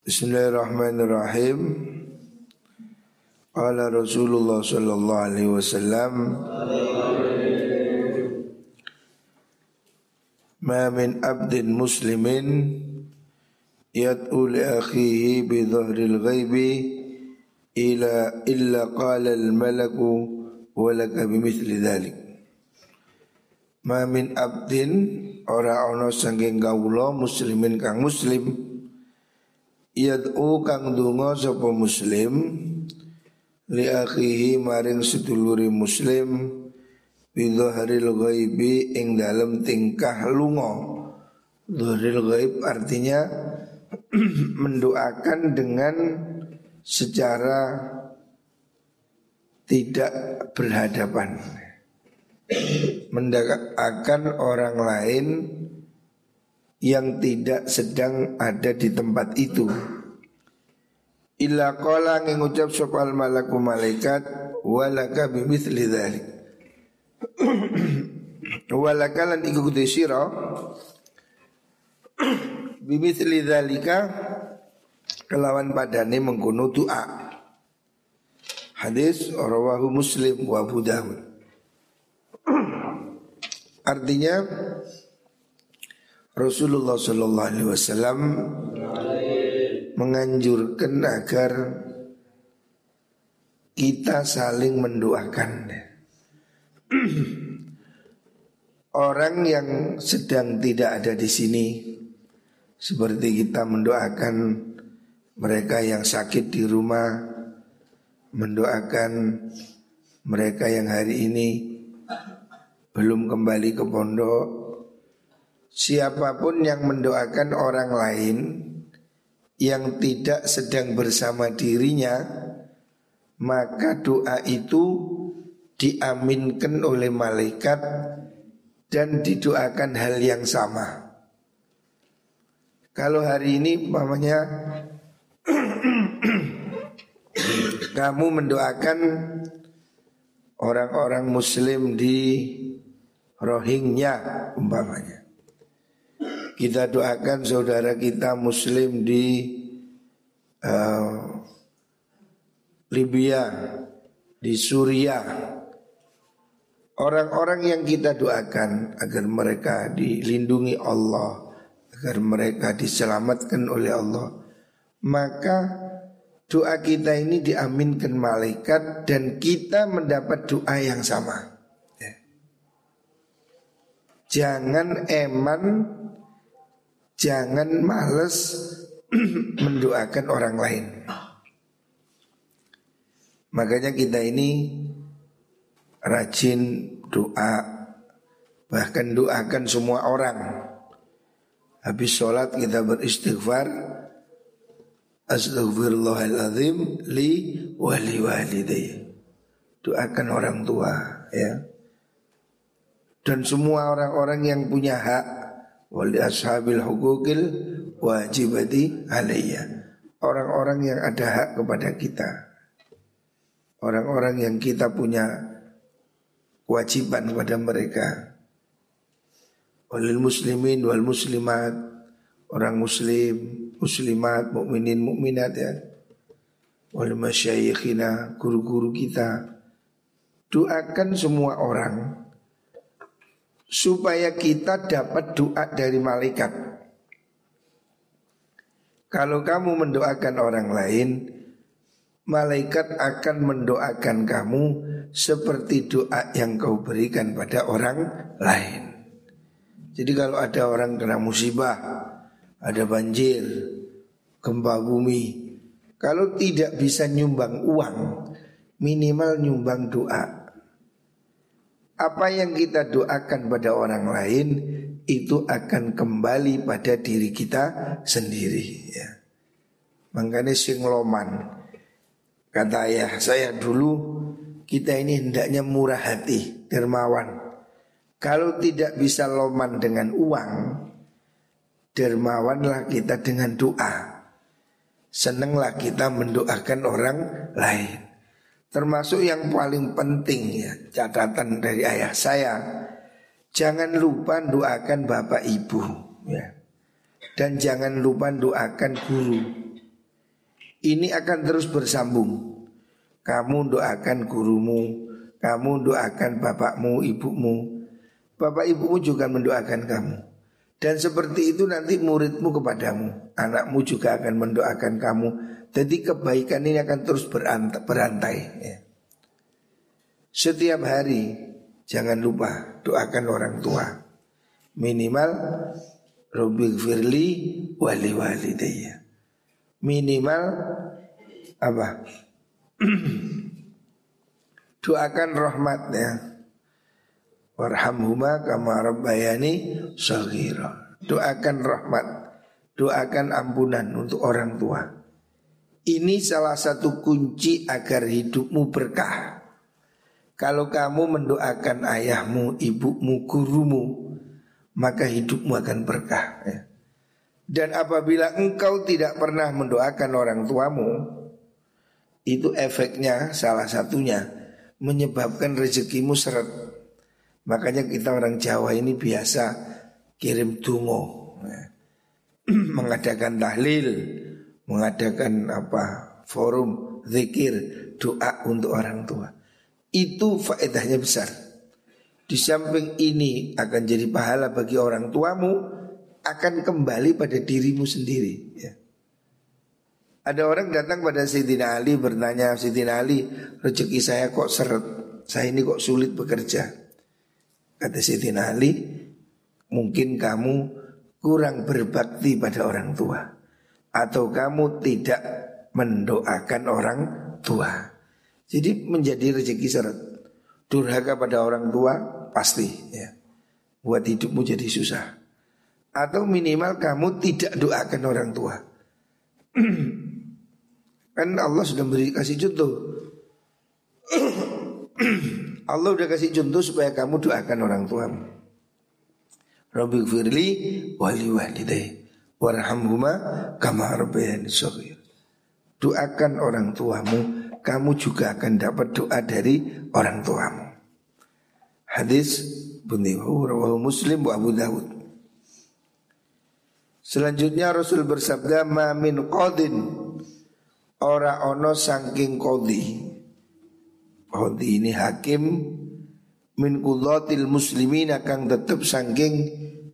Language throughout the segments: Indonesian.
Bismillahirrahmanirrahim. Qala Rasulullah sallallahu alaihi wasallam Ma min abdin muslimin yad'u li akhihi bi dhahril ghaibi ila illa qala al malaku wa laka bimithli dhalik Ma min abdin ora ana sanging kawula muslimin kang muslim Yad'u kang dungo sapa muslim li akhihi maring seduluri muslim bidhahril ghaibi ing dalem tingkah lunga. Dhahril ghaib artinya mendoakan dengan secara tidak berhadapan. Mendoakan orang lain yang tidak sedang ada di tempat itu. Illa qala ngucap sopal malaku malaikat walaka bimithli dzalik. walaka lan iku kudu sira bimithli dzalika kelawan padane mengkono doa. Hadis rawahu Muslim wa Abu Dawud. Artinya Rasulullah Shallallahu Alaihi Wasallam menganjurkan agar kita saling mendoakan. Orang yang sedang tidak ada di sini seperti kita mendoakan mereka yang sakit di rumah mendoakan mereka yang hari ini belum kembali ke pondok Siapa pun yang mendoakan orang lain yang tidak sedang bersama dirinya, maka doa itu diaminkan oleh malaikat dan didoakan hal yang sama. Kalau hari ini mamanya kamu mendoakan orang-orang muslim di Rohingya umpamanya. Kita doakan saudara kita muslim di uh, Libya, di Suria. Orang-orang yang kita doakan agar mereka dilindungi Allah, agar mereka diselamatkan oleh Allah. Maka doa kita ini diaminkan malaikat dan kita mendapat doa yang sama. Ya. Jangan eman Jangan males mendoakan orang lain. Makanya kita ini rajin doa Bahkan doakan semua orang. Habis sholat kita beristighfar Astaghfirullahaladzim li wali walidayya Doakan orang tua ya. Dan semua orang-orang yang punya hak wali ashabil hukukil wajibati alaiya. Orang-orang yang ada hak kepada kita. Orang-orang yang kita punya kewajiban kepada mereka. Walil muslimin wal muslimat. Orang muslim muslimat mukminin mukminat ya. Wal masyayikhina guru-guru kita. Doakan semua orang supaya kita dapat doa dari malaikat. Kalau kamu mendoakan orang lain, malaikat akan mendoakan kamu seperti doa yang kau berikan pada orang lain. Jadi kalau ada orang kena musibah, ada banjir, gempa bumi, kalau tidak bisa nyumbang uang, minimal nyumbang doa apa yang kita doakan pada orang lain itu akan kembali pada diri kita sendiri ya. Sing loman Kata ayah saya dulu Kita ini hendaknya murah hati Dermawan. Kalau tidak bisa loman dengan uang Dermawanlah kita dengan doa. Senenglah kita mendoakan orang lain Termasuk yang paling penting ya catatan dari ayah saya Jangan lupa doakan bapak ibu ya Dan jangan lupa doakan guru Ini akan terus bersambung. Kamu doakan gurumu, kamu doakan bapakmu, ibumu. Bapak ibumu juga mendoakan kamu. Dan seperti itu nanti muridmu kepadamu, anakmu juga akan mendoakan kamu. Jadi kebaikan ini akan terus berantai. ya. Setiap hari jangan lupa doakan orang tua. Minimal Robi Firli wali walidayya. Minimal apa? doakan rahmatnya. Warhamhuma kama rabbayani. Doakan rahmat, doakan ampunan untuk orang tua. Ini salah satu kunci agar hidupmu berkah. Kalau kamu mendoakan ayahmu, ibumu, gurumu, maka hidupmu akan berkah. Ya. Dan apabila engkau tidak pernah mendoakan orang tuamu, itu efeknya salah satunya menyebabkan rezekimu seret. Makanya kita orang Jawa ini biasa kirim tungo, ya. mengadakan tahlil, mengadakan apa forum zikir doa untuk orang tua. Itu faedahnya besar. Di samping ini akan jadi pahala bagi orang tuamu, akan kembali pada dirimu sendiri. Ya. Ada orang datang pada Sayyidina Ali bertanya Sayyidina Ali rezeki saya kok seret Saya ini kok sulit bekerja Kata Sayyidina Ali Mungkin kamu kurang berbakti pada orang tua Atau kamu tidak mendoakan orang tua. Jadi menjadi rezeki seret Durhaka pada orang tua pasti ya. Buat hidupmu jadi susah. Atau minimal kamu tidak doakan orang tua. Kan Allah sudah beri kasih contoh. Allah udah kasih contoh supaya kamu doakan orang tuamu. Rabbi firli wali walidai warhamhuma kama rabbayani shaghir. Doakan orang tuamu, kamu juga akan dapat doa dari orang tuamu. Hadis bunyihu rawahu Muslim wa Abu Dawud. Selanjutnya Rasul bersabda ma min qadin ora ono saking kodi kodi ini hakim min kullatil muslimin akan tetep saking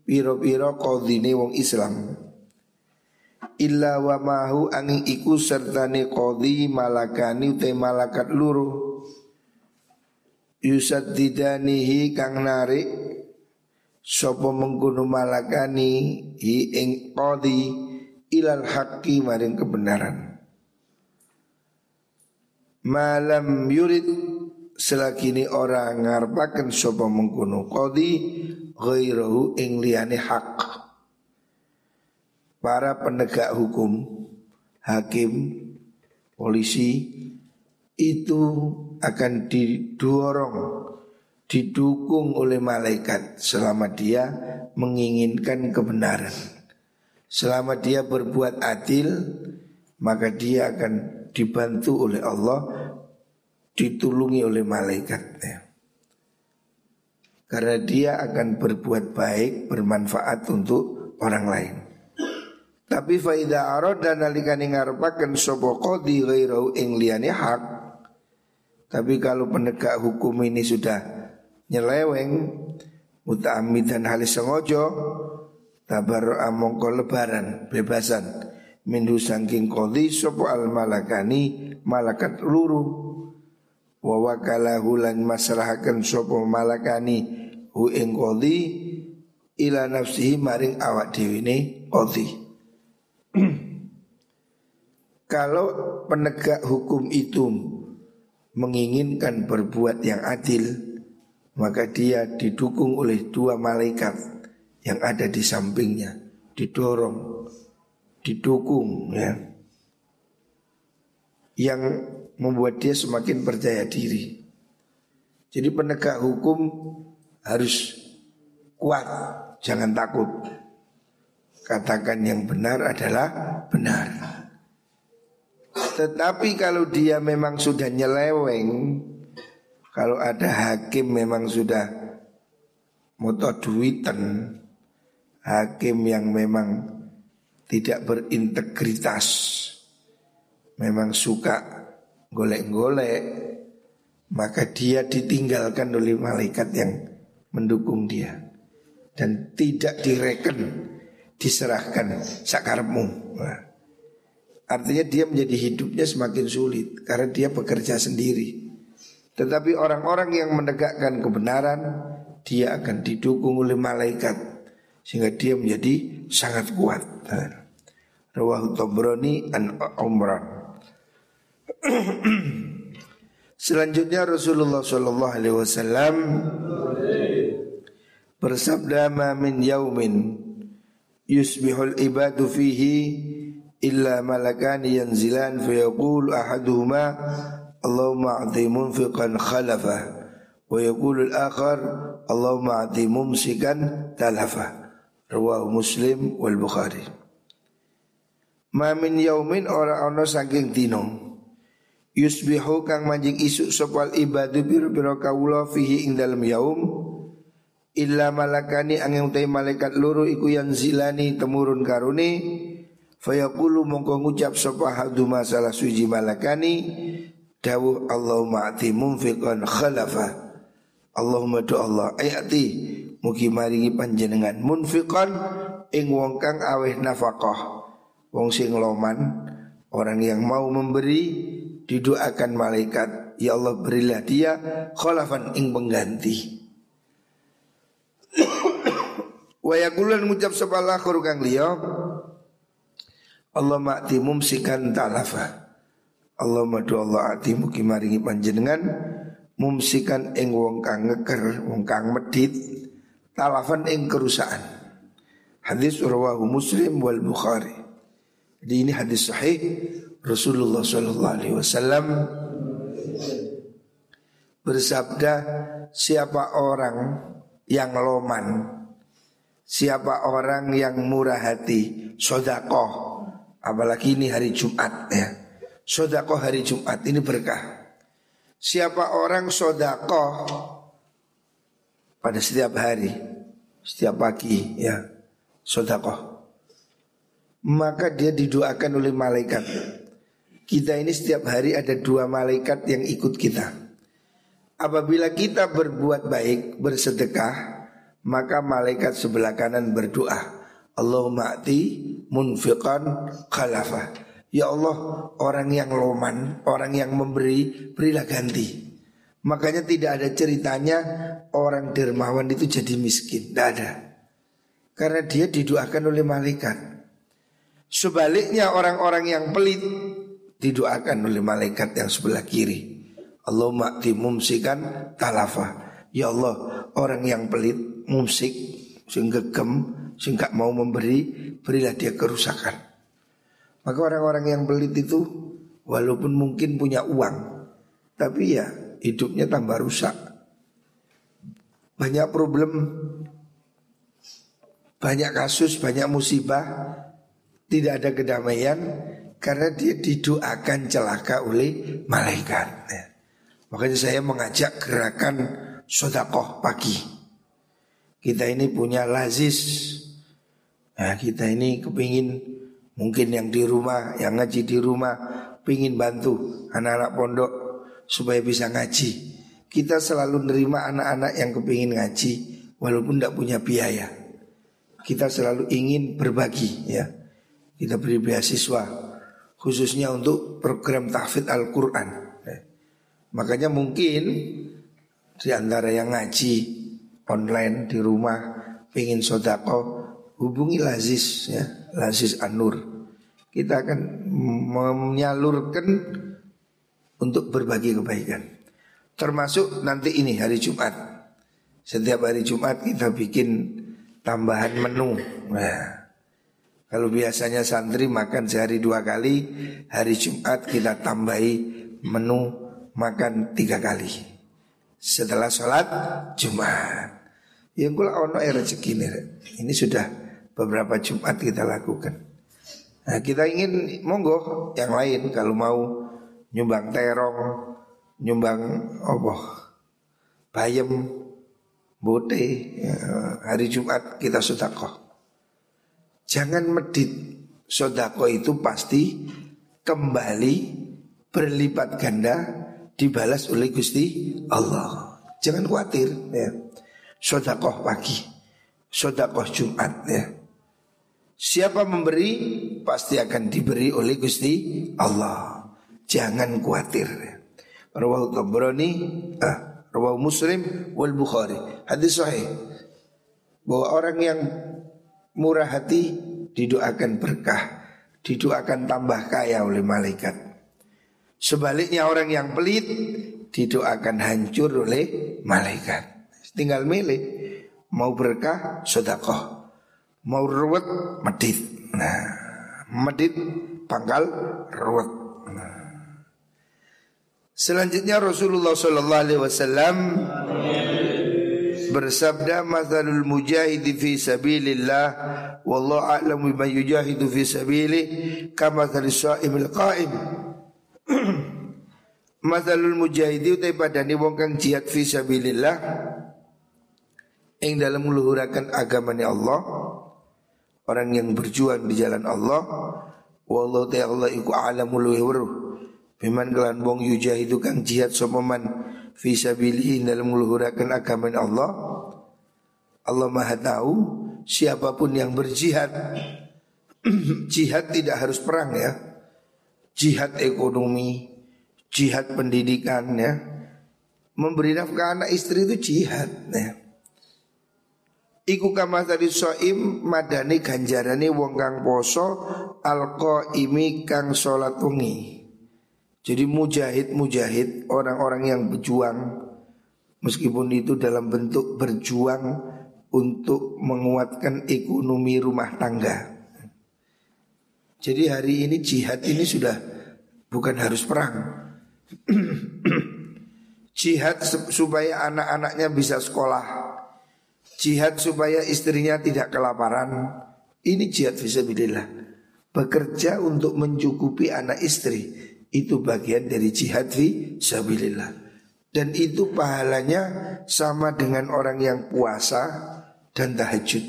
piro-piro kodine wong Islam illa wa mahu angin iku sertane kodi malakani te malakat luru yusad didanihi kang narik sopo mengkuno malakani hi ing kodi ilal haqqi maring kebenaran Malam yurid selagi ini orang ngarepaken sapa mengkono qadi ghairahu ing liyane hak. Para penegak hukum, hakim, polisi itu akan didorong, didukung oleh malaikat selama dia menginginkan kebenaran. Selama dia berbuat adil, maka dia akan dibantu oleh Allah, ditulungi oleh malaikatnya. Karena dia akan berbuat baik, bermanfaat untuk orang lain. Tapi faida arad dan nalikani ngarepaken sapa qadi ghairu ing hak. Tapi kalau penegak hukum ini sudah nyeleweng muta'ammid dan halis sengojo tabar amongko lebaran bebasan. Minhu sangking kodi sopo al malakani malakat luru. Wa wakalahu lan masrahaken sopo malakani hu ing kodi ila nafsihi maring awak dewine kodi kalau penegak hukum itu menginginkan berbuat yang adil maka dia didukung oleh dua malaikat yang ada di sampingnya didorong didukung ya yang membuat dia semakin percaya diri. Jadi penegak hukum harus kuat, jangan takut. Katakan yang benar adalah benar. Tetapi kalau dia memang sudah nyeleweng, kalau ada hakim memang sudah moto duitan, hakim yang memang tidak berintegritas memang suka golek-golek maka dia ditinggalkan oleh malaikat yang mendukung dia dan tidak direken diserahkan sakarmu. Nah, artinya dia menjadi hidupnya semakin sulit karena dia bekerja sendiri. Tetapi orang-orang yang menegakkan kebenaran dia akan didukung oleh malaikat sehingga dia menjadi sangat kuat. Rawahu Tabrani an Umran. Selanjutnya Rasulullah Shallallahu Alaihi Wasallam bersabda ma min yaumin yusbihul ibadu fihi illa malakan yanzilan fayaqul ahaduhuma Allahumma a'ti munfiqan khalafa. Wa yaqulu al-akhar Allahumma a'ti mumsikan talafa. Rawahu Muslim wal Bukhari. Ma min yaumin ora ana saking dino yusbihu kang manjing isuk sopal ibadu biru biru kawula fihi ing dalam yaum illa malakani angin utai malaikat luru iku yang zilani temurun karuni fayaqulu mongko ngucap sapa hadu masalah suji malakani. Dawuh Allahumma ati munfiqan khalafa. Allahumma do Allah ayati mugi maringi panjenengan munfiqan ing wong kang aweh nafkah wong sing loman orang yang mau memberi didoakan malaikat. Ya Allah berilah dia khalafan ing pengganti. Wa yakulan ngucap sepalah kang liya Allah ma'ti mumsikan talafa. Allah madu Allah ati muki maringi panjenengan mumsikan ing wong kang ngeker wong kang medit talafan ing kerusakan. Hadis rawahu Muslim wal Bukhari. Jadi ini hadis sahih Rasulullah Shallallahu Alaihi Wasallam. Bersabda siapa orang yang loman siapa orang yang murah hati sodakoh apalagi ini hari Jumat ya sodakoh hari Jumat ini berkah siapa orang sodakoh pada setiap hari setiap pagi ya sodakoh maka dia didoakan oleh malaikat kita ini setiap hari ada dua malaikat yang ikut kita. Apabila kita berbuat baik, bersedekah, maka malaikat sebelah kanan berdoa. Allahumma ati munfiqan khalafa. Ya Allah, orang yang loman, orang yang memberi, berilah ganti. Makanya tidak ada ceritanya orang dermawan itu jadi miskin. Tidak ada. Karena dia didoakan oleh malaikat. Sebaliknya orang-orang yang pelit didoakan oleh malaikat yang sebelah kiri. Allahumma mumsikan talafa. Ya Allah, orang yang pelit, mumsik, gem, sehingga mau memberi, berilah dia kerusakan. Maka orang-orang yang pelit itu walaupun mungkin punya uang, tapi ya hidupnya tambah rusak. Banyak problem, banyak kasus, banyak musibah, tidak ada kedamaian, karena dia didoakan celaka oleh malaikat. Ya. Makanya saya mengajak gerakan sodakoh pagi. Kita ini punya lazis. Nah, kita ini kepingin mungkin yang di rumah, yang ngaji di rumah, pingin bantu anak-anak pondok supaya bisa ngaji. Kita selalu nerima anak-anak yang kepingin ngaji walaupun tidak punya biaya. Kita selalu ingin berbagi ya. Kita beri beasiswa khususnya untuk program tahfidz Al-Quran. Eh, makanya mungkin di antara yang ngaji online di rumah pengen sodako hubungi Lazis ya. Lazis Anur kita akan menyalurkan untuk berbagi kebaikan. Termasuk nanti ini hari Jumat. Setiap hari Jumat kita bikin tambahan menu. Nah kalau biasanya santri makan sehari dua kali, hari Jumat kita tambahi menu makan tiga kali. Setelah sholat Jumat. Yang kula ono rezeki Ini sudah beberapa Jumat kita lakukan. Nah, kita ingin monggo yang lain kalau mau nyumbang terong, nyumbang apa? Bayem, bote, ya, hari Jumat kita sedekah. Jangan medit Sodako itu pasti kembali berlipat ganda dibalas oleh Gusti Allah. Jangan khawatir ya. Sodakoh pagi, sodakoh Jumat ya. Siapa memberi pasti akan diberi oleh Gusti Allah. Jangan khawatir. Rawahu Tabrani, ah, rawahu Muslim wal Bukhari. Hadis sahih. Bahwa orang yang murah hati didoakan berkah, didoakan tambah kaya oleh malaikat. Sebaliknya orang yang pelit didoakan hancur oleh malaikat. Tinggal milih mau berkah sodakoh, mau ruwet medit. Nah, medit pangkal ruwet. Nah. Selanjutnya Rasulullah Sallallahu Alaihi Wasallam bersabda masalul mujahidi fi sabilillah wallahu a'lamu bima yujahidu fi sabili kama shaimil qa'im Masalul mujahidi utai padani wong kang jihad fi sabilillah ing dalam meluhurakan agamanya Allah orang yang berjuang di jalan Allah wallahu ta'ala iku a'lamu luwih weruh biman kelan wong yujahidu kang jihad sapa man fi sabilihi dalam meluhurakan agama Allah Allah Maha tahu siapa pun yang berjihad. Jihad tidak harus perang ya. Jihad ekonomi jihad pendidikan ya. Memberi nafkah anak istri itu jihad ya Iku kama tadi soim madani ganjarani wong kang poso alko imi kang sholat wengi. Jadi mujahid-mujahid orang-orang yang berjuang meskipun itu dalam bentuk berjuang untuk menguatkan ekonomi rumah tangga. Jadi hari ini jihad ini sudah bukan harus perang. jihad supaya anak-anaknya bisa sekolah. Jihad supaya istrinya tidak kelaparan. Ini jihad visabilillah. Bekerja untuk mencukupi anak istri itu bagian dari jihad fi sabilillah. Dan itu pahalanya sama dengan orang yang puasa dan tahajud.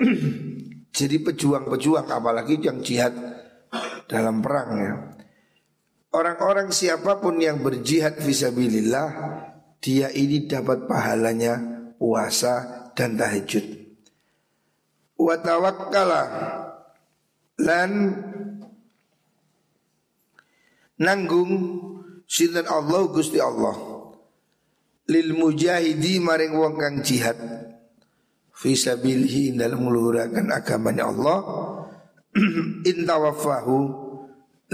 Jadi pejuang-pejuang apalagi yang jihad dalam perang ya. Orang-orang siapa pun yang berjihad visabilillah dia ini dapat pahalanya puasa dan tahajud. Wa tawakkala lan nanggung sinten Allah Gusti Allah. Lil mujahidi maring wong kang jihad. Fi sabilihi dalam meluhurakan agamanya Allah. In tawaffahu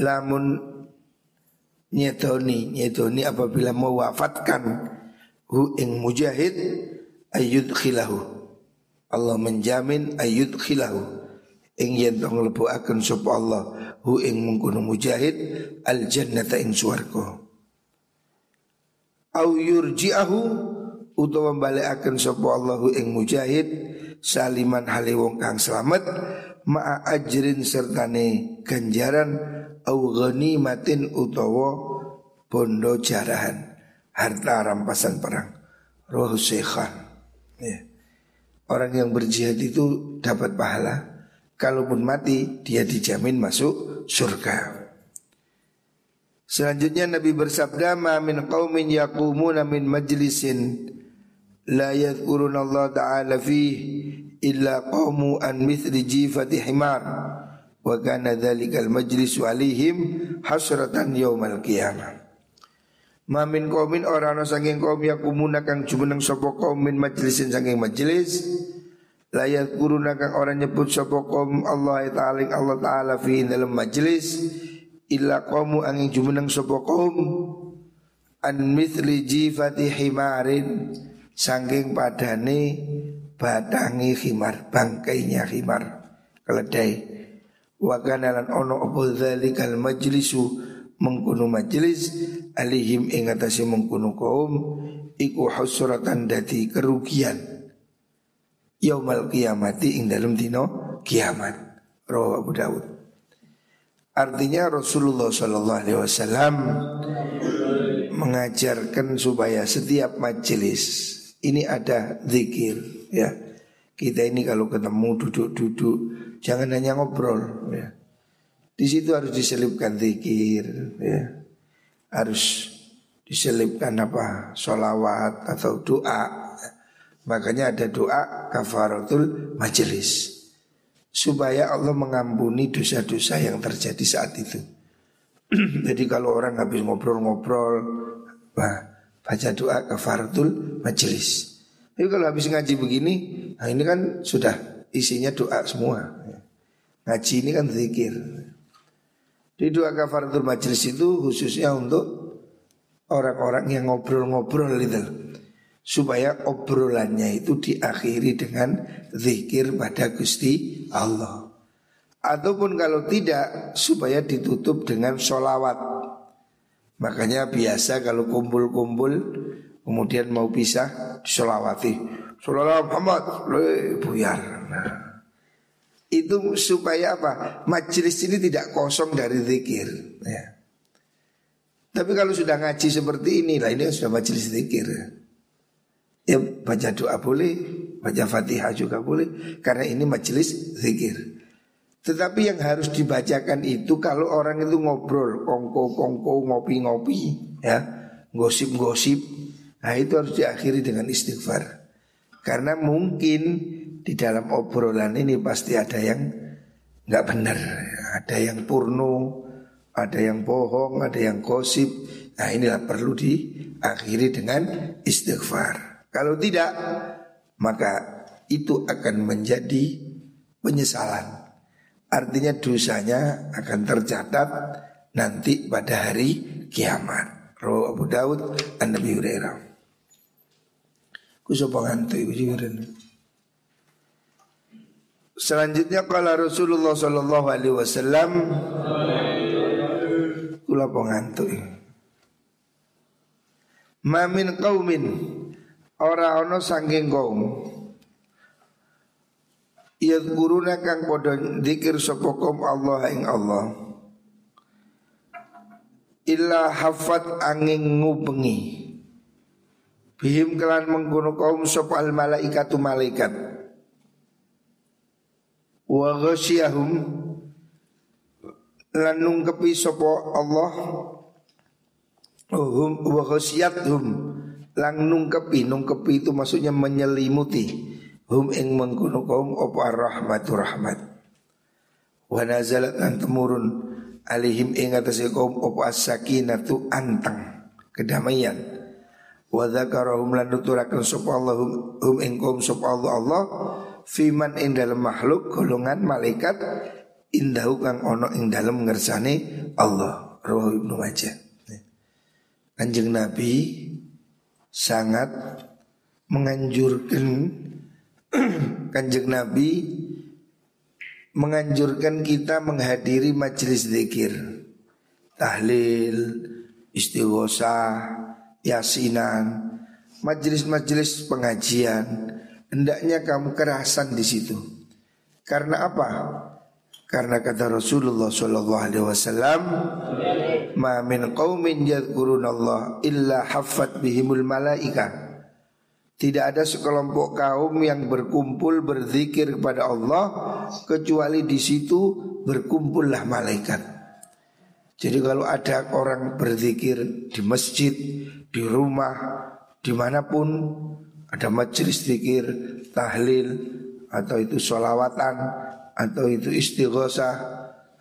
lamun nyetoni nyetoni apabila mewafatkan hu ing mujahid ayud khilahu Allah menjamin ayud khilahu ing yen to mlebuaken sapa Allah hu ing mengkono mujahid al jannata ing swarga. Au yurji'ahu utawa balekaken sapa Allah hu ing mujahid saliman hale wong kang slamet ma'a ajrin sertane ganjaran au ghanimatin utawa bondo jarahan harta rampasan perang. Roh sekhan ya. orang yang berjihad itu dapat pahala Kalaupun mati dia dijamin masuk surga. Selanjutnya Nabi bersabda, "Ma min qaumin yaqumuna min majlisin la yadhkuruna Allah ta'ala fi illa qamu an mithli jifati himar wa kana dhalikal majlisu alaihim hasratan yaumal qiyamah." Ma min qaumin orang saking kaum yakumuna kang jumeneng sapa kaum min majlisin saking majlis. Layat kuruna kang orang nyebut sapa kaum Allah taala Allah taala fi dalam majlis. Illa qaumu angin jumeneng sapa kaum an mithli jifati himarin saking padane batangi khimar bangkainya khimar keledai. Wa kana lan ono apa dzalikal majlisu mengkuno majlis alihim ing atase mengkuno kaum iku husratan dadi kerugian yaumal kiamati ing dalam dino kiamat. Roh Abu Dawud. Artinya Rasulullah Shallallahu Alaihi Wasallam mengajarkan supaya setiap majelis ini ada zikir ya. Kita ini kalau ketemu duduk-duduk jangan hanya ngobrol ya. Di situ harus diselipkan zikir, ya. harus diselipkan apa? Solawat atau doa. Makanya ada doa kafaratul majelis supaya Allah mengampuni dosa-dosa yang terjadi saat itu. Jadi kalau orang habis ngobrol-ngobrol, baca doa kafaratul majelis. Tapi kalau habis ngaji begini, nah ini kan sudah isinya doa semua. Ngaji ini kan zikir. Di doa kafaratul majelis itu khususnya untuk orang-orang yang ngobrol-ngobrol itu supaya obrolannya itu diakhiri dengan zikir pada Gusti Allah. Ataupun kalau tidak supaya ditutup dengan sholawat. Makanya biasa kalau kumpul-kumpul kemudian mau pisah sholawati. Sholawat Muhammad, buyar. Nah, itu supaya apa? Majelis ini tidak kosong dari zikir. Ya. Tapi kalau sudah ngaji seperti ini, lah ini sudah majelis zikir. Ya baca doa boleh, baca fatihah juga boleh Karena ini majelis zikir Tetapi yang harus dibacakan itu kalau orang itu ngobrol Kongko-kongko, ngopi-ngopi ya Gosip-gosip Nah itu harus diakhiri dengan istighfar Karena mungkin di dalam obrolan ini pasti ada yang nggak benar Ada yang purno, ada yang bohong, ada yang gosip Nah inilah perlu diakhiri dengan istighfar kalau tidak, maka itu akan menjadi penyesalan. Artinya dosanya akan tercatat nanti pada hari kiamat. Roh Abu Daud an Nabi Hurairah. Kusopo ngantuk ibu Selanjutnya kala Rasulullah Sallallahu Alaihi Wasallam. Kula pengantuk Mamin kaumin ora ana saking kaum. Yadkuruna kang podo dikir sapa Allah ing Allah. Illa hafat angin ngubengi. Bihim kelan mengkono kaum sapa al malaikatu malaikat Wa ghasyahum lan nungkepi sapa Allah. Hum wa ghasyatuhum lang nungkepi nungkepi itu maksudnya menyelimuti. Hum ing mengkono kaum apa rahmatu rahmat. Wa nazalat lan temurun alihim ing atase kaum apa as-sakinatu anteng kedamaian. Wa dzakarahum lan nuturaken sapa Allah hum ing kaum sapa Allah Allah fiman ing dalam makhluk golongan malaikat indahu kang ono ing dalam ngersane Allah. Rawahu Ibnu Majah. Kanjeng Nabi sangat menganjurkan kanjeng Nabi menganjurkan kita menghadiri majelis zikir. Tahlil istighosah yasinan majelis-majelis pengajian hendaknya kamu kerasan di situ karena apa karena kata Rasulullah Shallallahu Alaihi Wasallam, "Ma min qaumin Allah illa haffat bihimul malaika." Tidak ada sekelompok kaum yang berkumpul berzikir kepada Allah kecuali di situ berkumpullah malaikat. Jadi kalau ada orang berzikir di masjid, di rumah, di mana pun ada majelis zikir, tahlil atau itu sholawatan, atau itu istighosah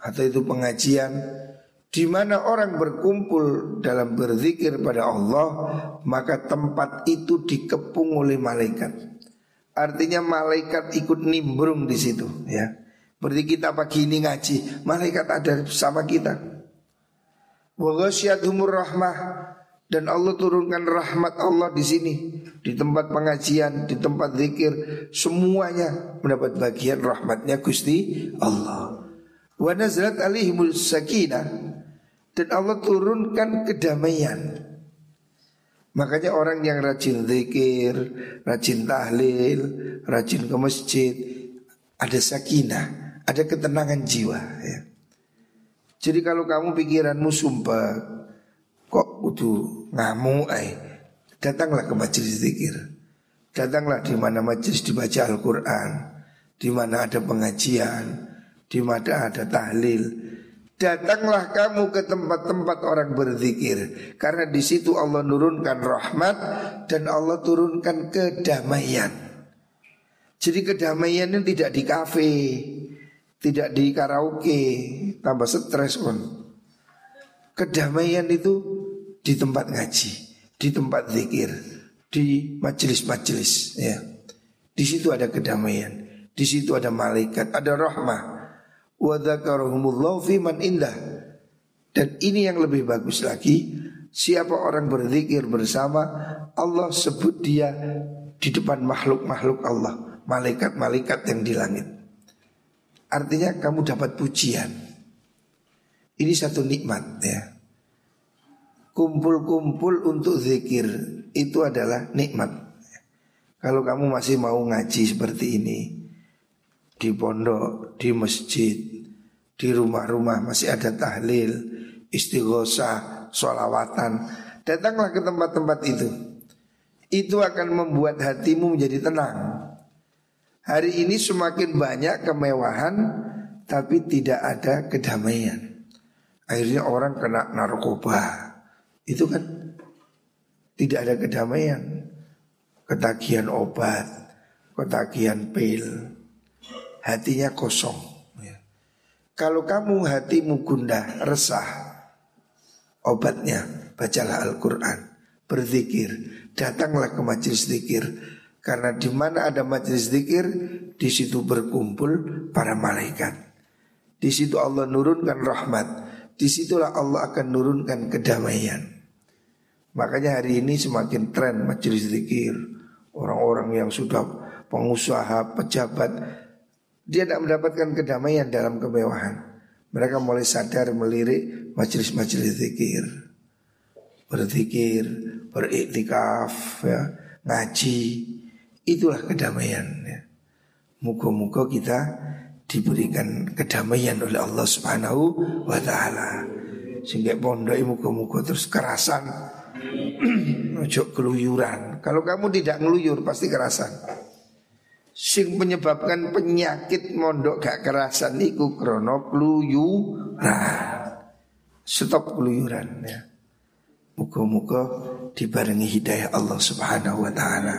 atau itu pengajian di mana orang berkumpul dalam berzikir pada Allah maka tempat itu dikepung oleh malaikat. Artinya malaikat ikut nimbrung di situ ya. Berarti kita pagi ini ngaji, malaikat ada sama kita. Wa humur rahmah dan Allah turunkan rahmat Allah di sini di tempat pengajian, di tempat zikir, semuanya mendapat bagian rahmatnya Gusti Allah. Wa nazalat alaihimul sakinah dan Allah turunkan kedamaian. Makanya orang yang rajin zikir, rajin tahlil, rajin ke masjid, ada sakinah, ada ketenangan jiwa ya. Jadi kalau kamu pikiranmu sumpah Kok butuh ngamu ay Datanglah ke majelis zikir. Datanglah di mana majelis dibaca Al-Quran Di mana ada pengajian Di mana ada tahlil. Datanglah kamu ke tempat-tempat orang berzikir Karena di situ Allah nurunkan rahmat Dan Allah turunkan kedamaian. Jadi kedamaian ini tidak di kafe Tidak di karaoke Tambah stres pun. Kedamaian itu di tempat ngaji Di tempat zikir Di majelis-majelis ya. Di situ ada kedamaian Di situ ada malaikat, ada rahmah wa indah. Dan ini yang lebih bagus lagi, siapa orang berzikir bersama Allah sebut dia di depan makhluk-makhluk Allah, malaikat-malaikat yang di langit. Artinya kamu dapat pujian. Ini satu nikmat ya. Kumpul-kumpul untuk zikir itu adalah nikmat. Kalau kamu masih mau ngaji seperti ini, di pondok, di masjid, di rumah-rumah masih ada tahlil, istighosah, sholawatan. Datanglah ke tempat-tempat itu. Itu akan membuat hatimu menjadi tenang. Hari ini semakin banyak kemewahan tapi tidak ada kedamaian. Akhirnya orang kena narkoba. Itu kan tidak ada kedamaian. Ketagihan obat, ketagihan pil, hatinya kosong. Ya. Kalau kamu hatimu gundah, resah, obatnya bacalah Al-Quran, berzikir, datanglah ke majelis zikir. Karena di mana ada majelis zikir, di situ berkumpul para malaikat. Di situ Allah nurunkan rahmat. Di situlah Allah akan nurunkan kedamaian. Makanya hari ini semakin tren majelis zikir. Orang-orang yang sudah pengusaha, pejabat dia tidak mendapatkan kedamaian dalam kemewahan. Mereka mulai sadar melirik majelis-majelis zikir. Berzikir, beriktikaf, ya, ngaji. Itulah kedamaian. Ya. Muka-muka kita diberikan kedamaian oleh Allah Subhanahu wa taala. Sehingga pondok muka-muka terus kerasan. Ojo keluyuran. Kalau kamu tidak ngeluyur pasti kerasan sing menyebabkan penyakit mondok gak kerasan niku krono keluyuran. Stop keluyuran ya. Muka-muka dibarengi hidayah Allah Subhanahu wa taala.